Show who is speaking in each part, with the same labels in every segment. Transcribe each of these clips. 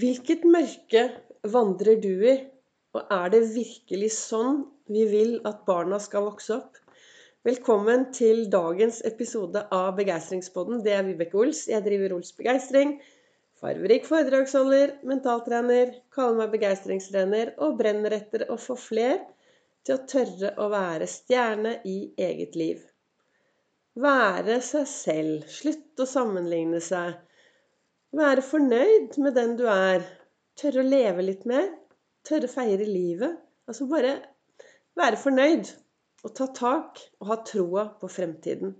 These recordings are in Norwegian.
Speaker 1: Hvilket mørke vandrer du i, og er det virkelig sånn vi vil at barna skal vokse opp? Velkommen til dagens episode av Begeistringspodden. Det er Vibeke Ols. Jeg driver Ols Begeistring. Farverik foredragsholder, mentaltrener, kaller meg begeistringstrener og brenner etter å få fler til å tørre å være stjerne i eget liv. Være seg selv. Slutte å sammenligne seg være fornøyd med den du er. Tørre å leve litt mer. Tørre å feire livet. Altså bare være fornøyd og ta tak og ha troa på fremtiden.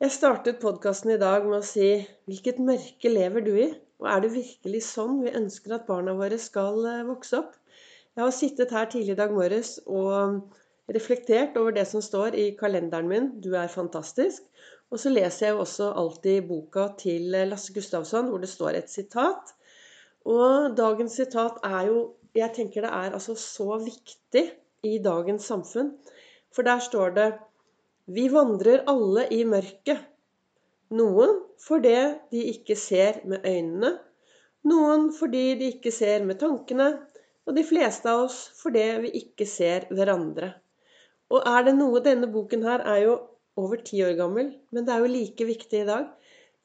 Speaker 1: Jeg startet podkasten i dag med å si hvilket mørke lever du i? Og er det virkelig sånn vi ønsker at barna våre skal eh, vokse opp? Jeg har sittet her tidlig i dag morges og reflektert over det som står i kalenderen min 'Du er fantastisk'. Og så leser jeg jo også alltid boka til Lasse Gustavsson, hvor det står et sitat. Og dagens sitat er jo Jeg tenker det er altså så viktig i dagens samfunn. For der står det Vi vandrer alle i mørket. Noen fordi de ikke ser med øynene. Noen fordi de ikke ser med tankene. Og de fleste av oss fordi vi ikke ser hverandre. Og er det noe Denne boken her er jo over ti år gammel, men det er jo like viktig i dag.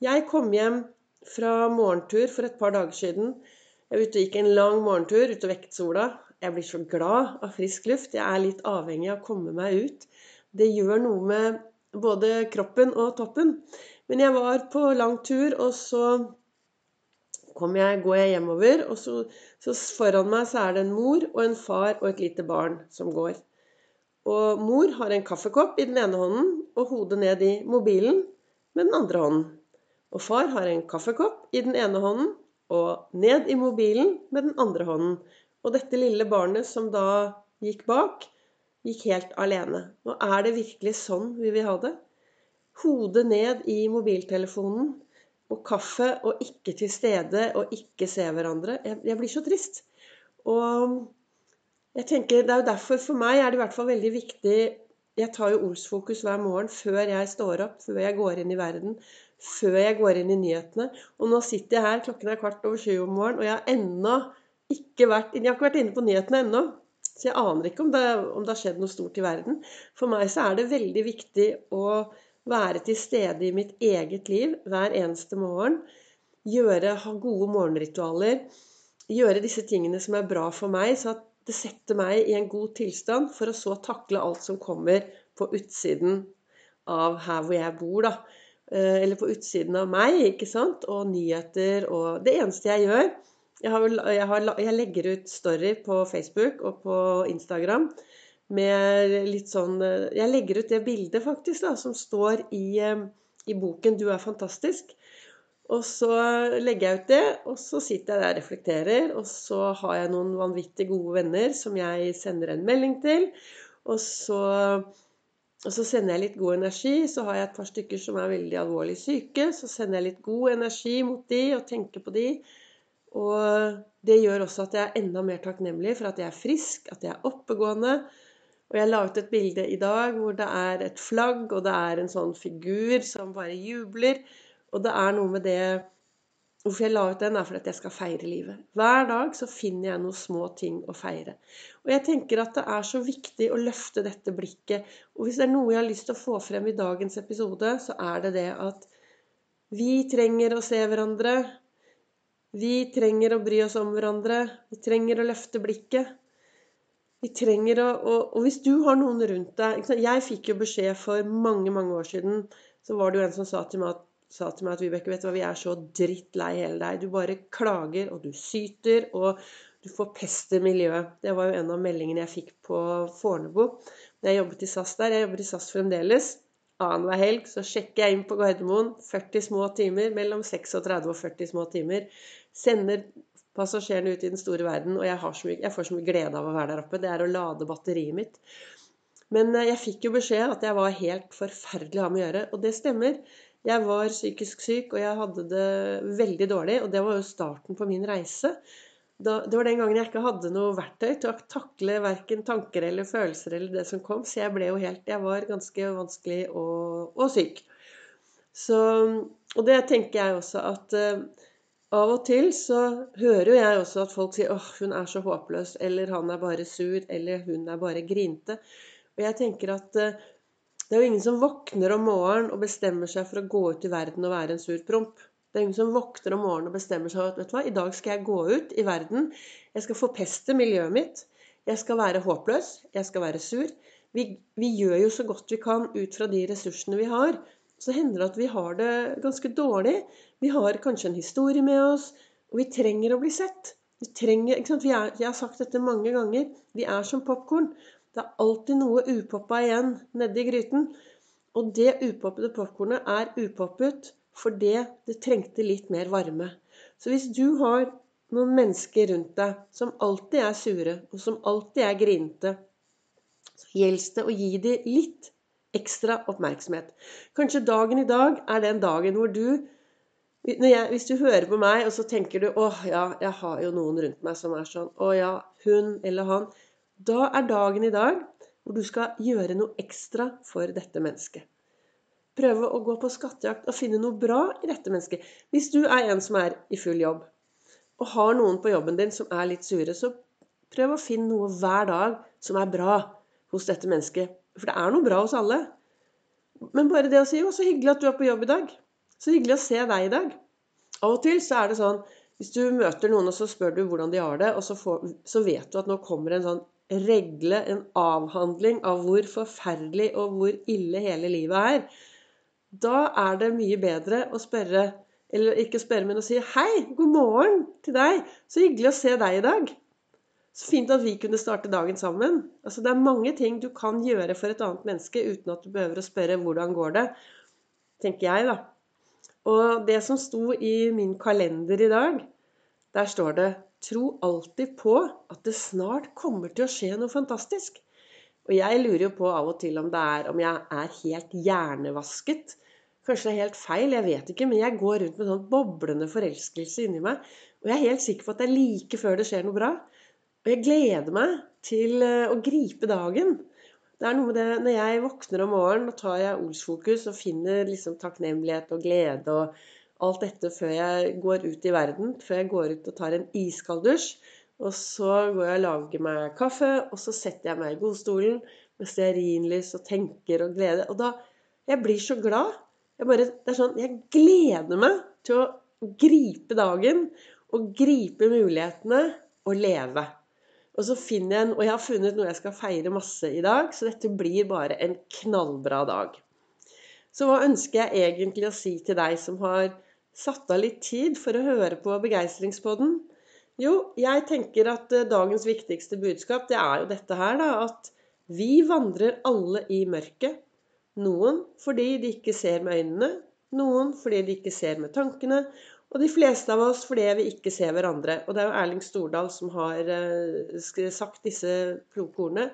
Speaker 1: Jeg kom hjem fra morgentur for et par dager siden. Jeg gikk en lang morgentur ute og vekket sola. Jeg blir så glad av frisk luft. Jeg er litt avhengig av å komme meg ut. Det gjør noe med både kroppen og toppen. Men jeg var på lang tur, og så jeg, går jeg hjemover, og så, så foran meg så er det en mor og en far og et lite barn som går. Og mor har en kaffekopp i den ene hånden og hodet ned i mobilen med den andre hånden. Og far har en kaffekopp i den ene hånden og ned i mobilen med den andre hånden. Og dette lille barnet som da gikk bak, gikk helt alene. Og er det virkelig sånn vi vil ha det? Hodet ned i mobiltelefonen og kaffe og ikke til stede og ikke se hverandre. Jeg, jeg blir så trist. Og jeg tenker, Det er jo derfor for meg er det i hvert fall veldig viktig Jeg tar jo Ols-fokus hver morgen før jeg står opp, før jeg går inn i verden, før jeg går inn i nyhetene. Og nå sitter jeg her, klokken er kvart over sju om morgenen, og jeg har ennå ikke vært Jeg har ikke vært inne på nyhetene ennå. Så jeg aner ikke om det, om det har skjedd noe stort i verden. For meg så er det veldig viktig å være til stede i mitt eget liv hver eneste morgen. Gjøre, ha gode morgenritualer. Gjøre disse tingene som er bra for meg, så at det setter meg i en god tilstand for å så takle alt som kommer på utsiden av her hvor jeg bor, da. Eh, eller på utsiden av meg, ikke sant. Og nyheter og Det eneste jeg gjør jeg, har, jeg, har, jeg legger ut story på Facebook og på Instagram med litt sånn eh, Jeg legger ut det bildet, faktisk, da, som står i, eh, i boken 'Du er fantastisk'. Og så legger jeg ut det, og så sitter jeg der og reflekterer. Og så har jeg noen vanvittig gode venner som jeg sender en melding til. Og så, og så, sender jeg litt god energi. Så har jeg et par stykker som er veldig alvorlig syke. Så sender jeg litt god energi mot de og tenker på de. Og det gjør også at jeg er enda mer takknemlig for at jeg er frisk, at jeg er oppegående. Og jeg la ut et bilde i dag hvor det er et flagg, og det er en sånn figur som bare jubler. Og det er noe med det Hvorfor jeg la ut den, er fordi at jeg skal feire livet. Hver dag så finner jeg noen små ting å feire. Og jeg tenker at det er så viktig å løfte dette blikket. Og hvis det er noe jeg har lyst til å få frem i dagens episode, så er det det at vi trenger å se hverandre. Vi trenger å bry oss om hverandre. Vi trenger å løfte blikket. Vi trenger å, og, og hvis du har noen rundt deg Jeg fikk jo beskjed for mange, mange år siden. Så var det jo en som sa til meg at sa til meg at Vibeke, vet du hva, vi er så drittlei hele deg. Du bare klager, og du syter, og du forpester miljøet. Det var jo en av meldingene jeg fikk på Fornebu jeg jobbet i SAS der. Jeg jobber i SAS fremdeles. Annenhver helg så sjekker jeg inn på Gardermoen. 40 små timer. Mellom 36 og 40 små timer. Sender passasjerene ut i den store verden. Og jeg, mye, jeg får så mye glede av å være der oppe. Det er å lade batteriet mitt. Men eh, jeg fikk jo beskjed at jeg var helt forferdelig å ha med å gjøre. Og det stemmer. Jeg var psykisk syk, og jeg hadde det veldig dårlig. Og det var jo starten på min reise. Da, det var den gangen jeg ikke hadde noe verktøy til å takle verken tanker eller følelser eller det som kom. Så jeg ble jo helt Jeg var ganske vanskelig og, og syk. Så, og det tenker jeg også at, Av og til så hører jo jeg også at folk sier 'åh, hun er så håpløs', eller 'han er bare sur', eller 'hun er bare grinte'. Og jeg tenker at eh, det er jo ingen som våkner om morgenen og bestemmer seg for å gå ut i verden og være en sur promp. Det er ingen som våkner om morgenen og bestemmer seg for at vet du hva, i dag skal jeg gå ut i verden. Jeg skal forpeste miljøet mitt. Jeg skal være håpløs. Jeg skal være sur. Vi, vi gjør jo så godt vi kan ut fra de ressursene vi har. Så hender det at vi har det ganske dårlig. Vi har kanskje en historie med oss, og vi trenger å bli sett. Vi trenger, ikke sant? Er, jeg har sagt dette mange ganger. Vi er som popkorn. Det er alltid noe upoppa igjen nedi gryten. Og det upoppede popkornet er upoppet fordi det trengte litt mer varme. Så hvis du har noen mennesker rundt deg som alltid er sure, og som alltid er grinete, så gjelder det å gi dem litt ekstra oppmerksomhet. Kanskje dagen i dag er den dagen hvor du jeg, Hvis du hører på meg, og så tenker du 'Å ja, jeg har jo noen rundt meg som er sånn'. 'Å ja, hun eller han'. Da er dagen i dag hvor du skal gjøre noe ekstra for dette mennesket. Prøve å gå på skattejakt og finne noe bra i dette mennesket. Hvis du er en som er i full jobb, og har noen på jobben din som er litt sure, så prøv å finne noe hver dag som er bra hos dette mennesket. For det er noe bra hos alle. Men bare det å si 'Å, så hyggelig at du er på jobb i dag'. Så hyggelig å se deg i dag. Av og til så er det sånn hvis du møter noen og så spør du hvordan de har det, og så, får, så vet du at nå kommer en sånn regle, en avhandling av hvor forferdelig og hvor ille hele livet er, da er det mye bedre å spørre Eller ikke spørre, men å si 'Hei, god morgen til deg. Så hyggelig å se deg i dag.' Så fint at vi kunne starte dagen sammen. Altså, det er mange ting du kan gjøre for et annet menneske uten at du behøver å spørre 'Hvordan går det?' tenker jeg, da. Og det som sto i min kalender i dag, der står det Tro alltid på at det snart kommer til å skje noe fantastisk. Og jeg lurer jo på av og til om det er om jeg er helt hjernevasket. Kanskje det er helt feil, jeg vet ikke, men jeg går rundt med sånn boblende forelskelse inni meg. Og jeg er helt sikker på at det er like før det skjer noe bra. Og jeg gleder meg til eh, å gripe dagen. Det er noe med det Når jeg våkner om morgenen, og tar jeg Olsfokus og finner liksom takknemlighet og glede og alt dette før jeg går ut i verden. Før jeg går ut og tar en iskald dusj. Og så går jeg og lager meg kaffe, og så setter jeg meg i godstolen med stearinlys og tenker og gleder. Og da Jeg blir så glad. Jeg bare, det er sånn, jeg gleder meg til å gripe dagen og gripe mulighetene og leve. Og så finner jeg en, og jeg har funnet noe jeg skal feire masse i dag, så dette blir bare en knallbra dag. Så hva ønsker jeg egentlig å si til deg som har satt av litt tid for å høre på Begeistringspodden? Jo, jeg tenker at eh, dagens viktigste budskap, det er jo dette her, da. At vi vandrer alle i mørket. Noen fordi de ikke ser med øynene. Noen fordi de ikke ser med tankene. Og de fleste av oss fordi vi ikke ser hverandre. Og det er jo Erling Stordal som har eh, sagt disse kloke ordene.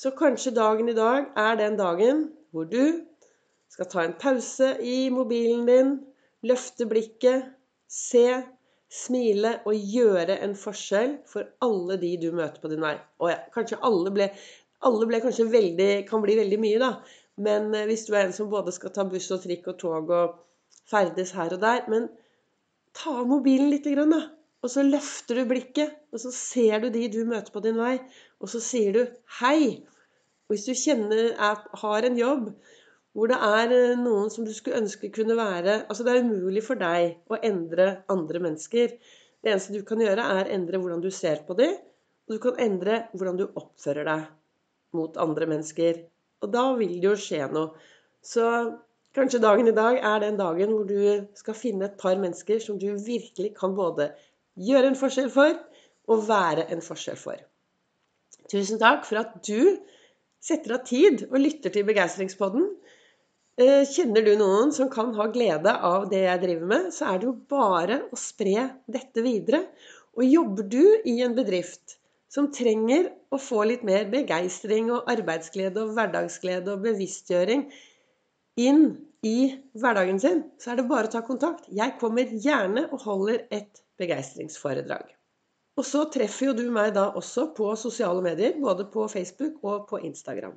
Speaker 1: Så kanskje dagen i dag er den dagen hvor du skal ta en pause i mobilen din, løfte blikket, se, smile og gjøre en forskjell for alle de du møter på din vei. Og ja, kanskje alle ble, alle ble kanskje veldig, kan bli veldig mye, da. Men eh, hvis du er en som både skal ta buss og trikk og tog og ferdes her og der Men ta av mobilen litt, da. Og så løfter du blikket, og så ser du de du møter på din vei, og så sier du 'hei'. Og hvis du kjenner, er, har en jobb hvor det er eh, noen som du skulle ønske kunne være Altså det er umulig for deg å endre andre mennesker. Det eneste du kan gjøre, er endre hvordan du ser på dem, og du kan endre hvordan du oppfører deg mot andre mennesker. Og da vil det jo skje noe. Så kanskje dagen i dag er den dagen hvor du skal finne et par mennesker som du virkelig kan både gjøre en forskjell for og være en forskjell for. Tusen takk for at du setter av tid og lytter til Begeistringspodden. Eh, kjenner du noen som kan ha glede av det jeg driver med, så er det jo bare å spre dette videre. Og jobber du i en bedrift som trenger å få litt mer begeistring og arbeidsglede og hverdagsglede og bevisstgjøring inn i hverdagen sin, så er det bare å ta kontakt. Jeg kommer gjerne og holder et begeistringsforedrag. Og så treffer jo du meg da også på sosiale medier, både på Facebook og på Instagram.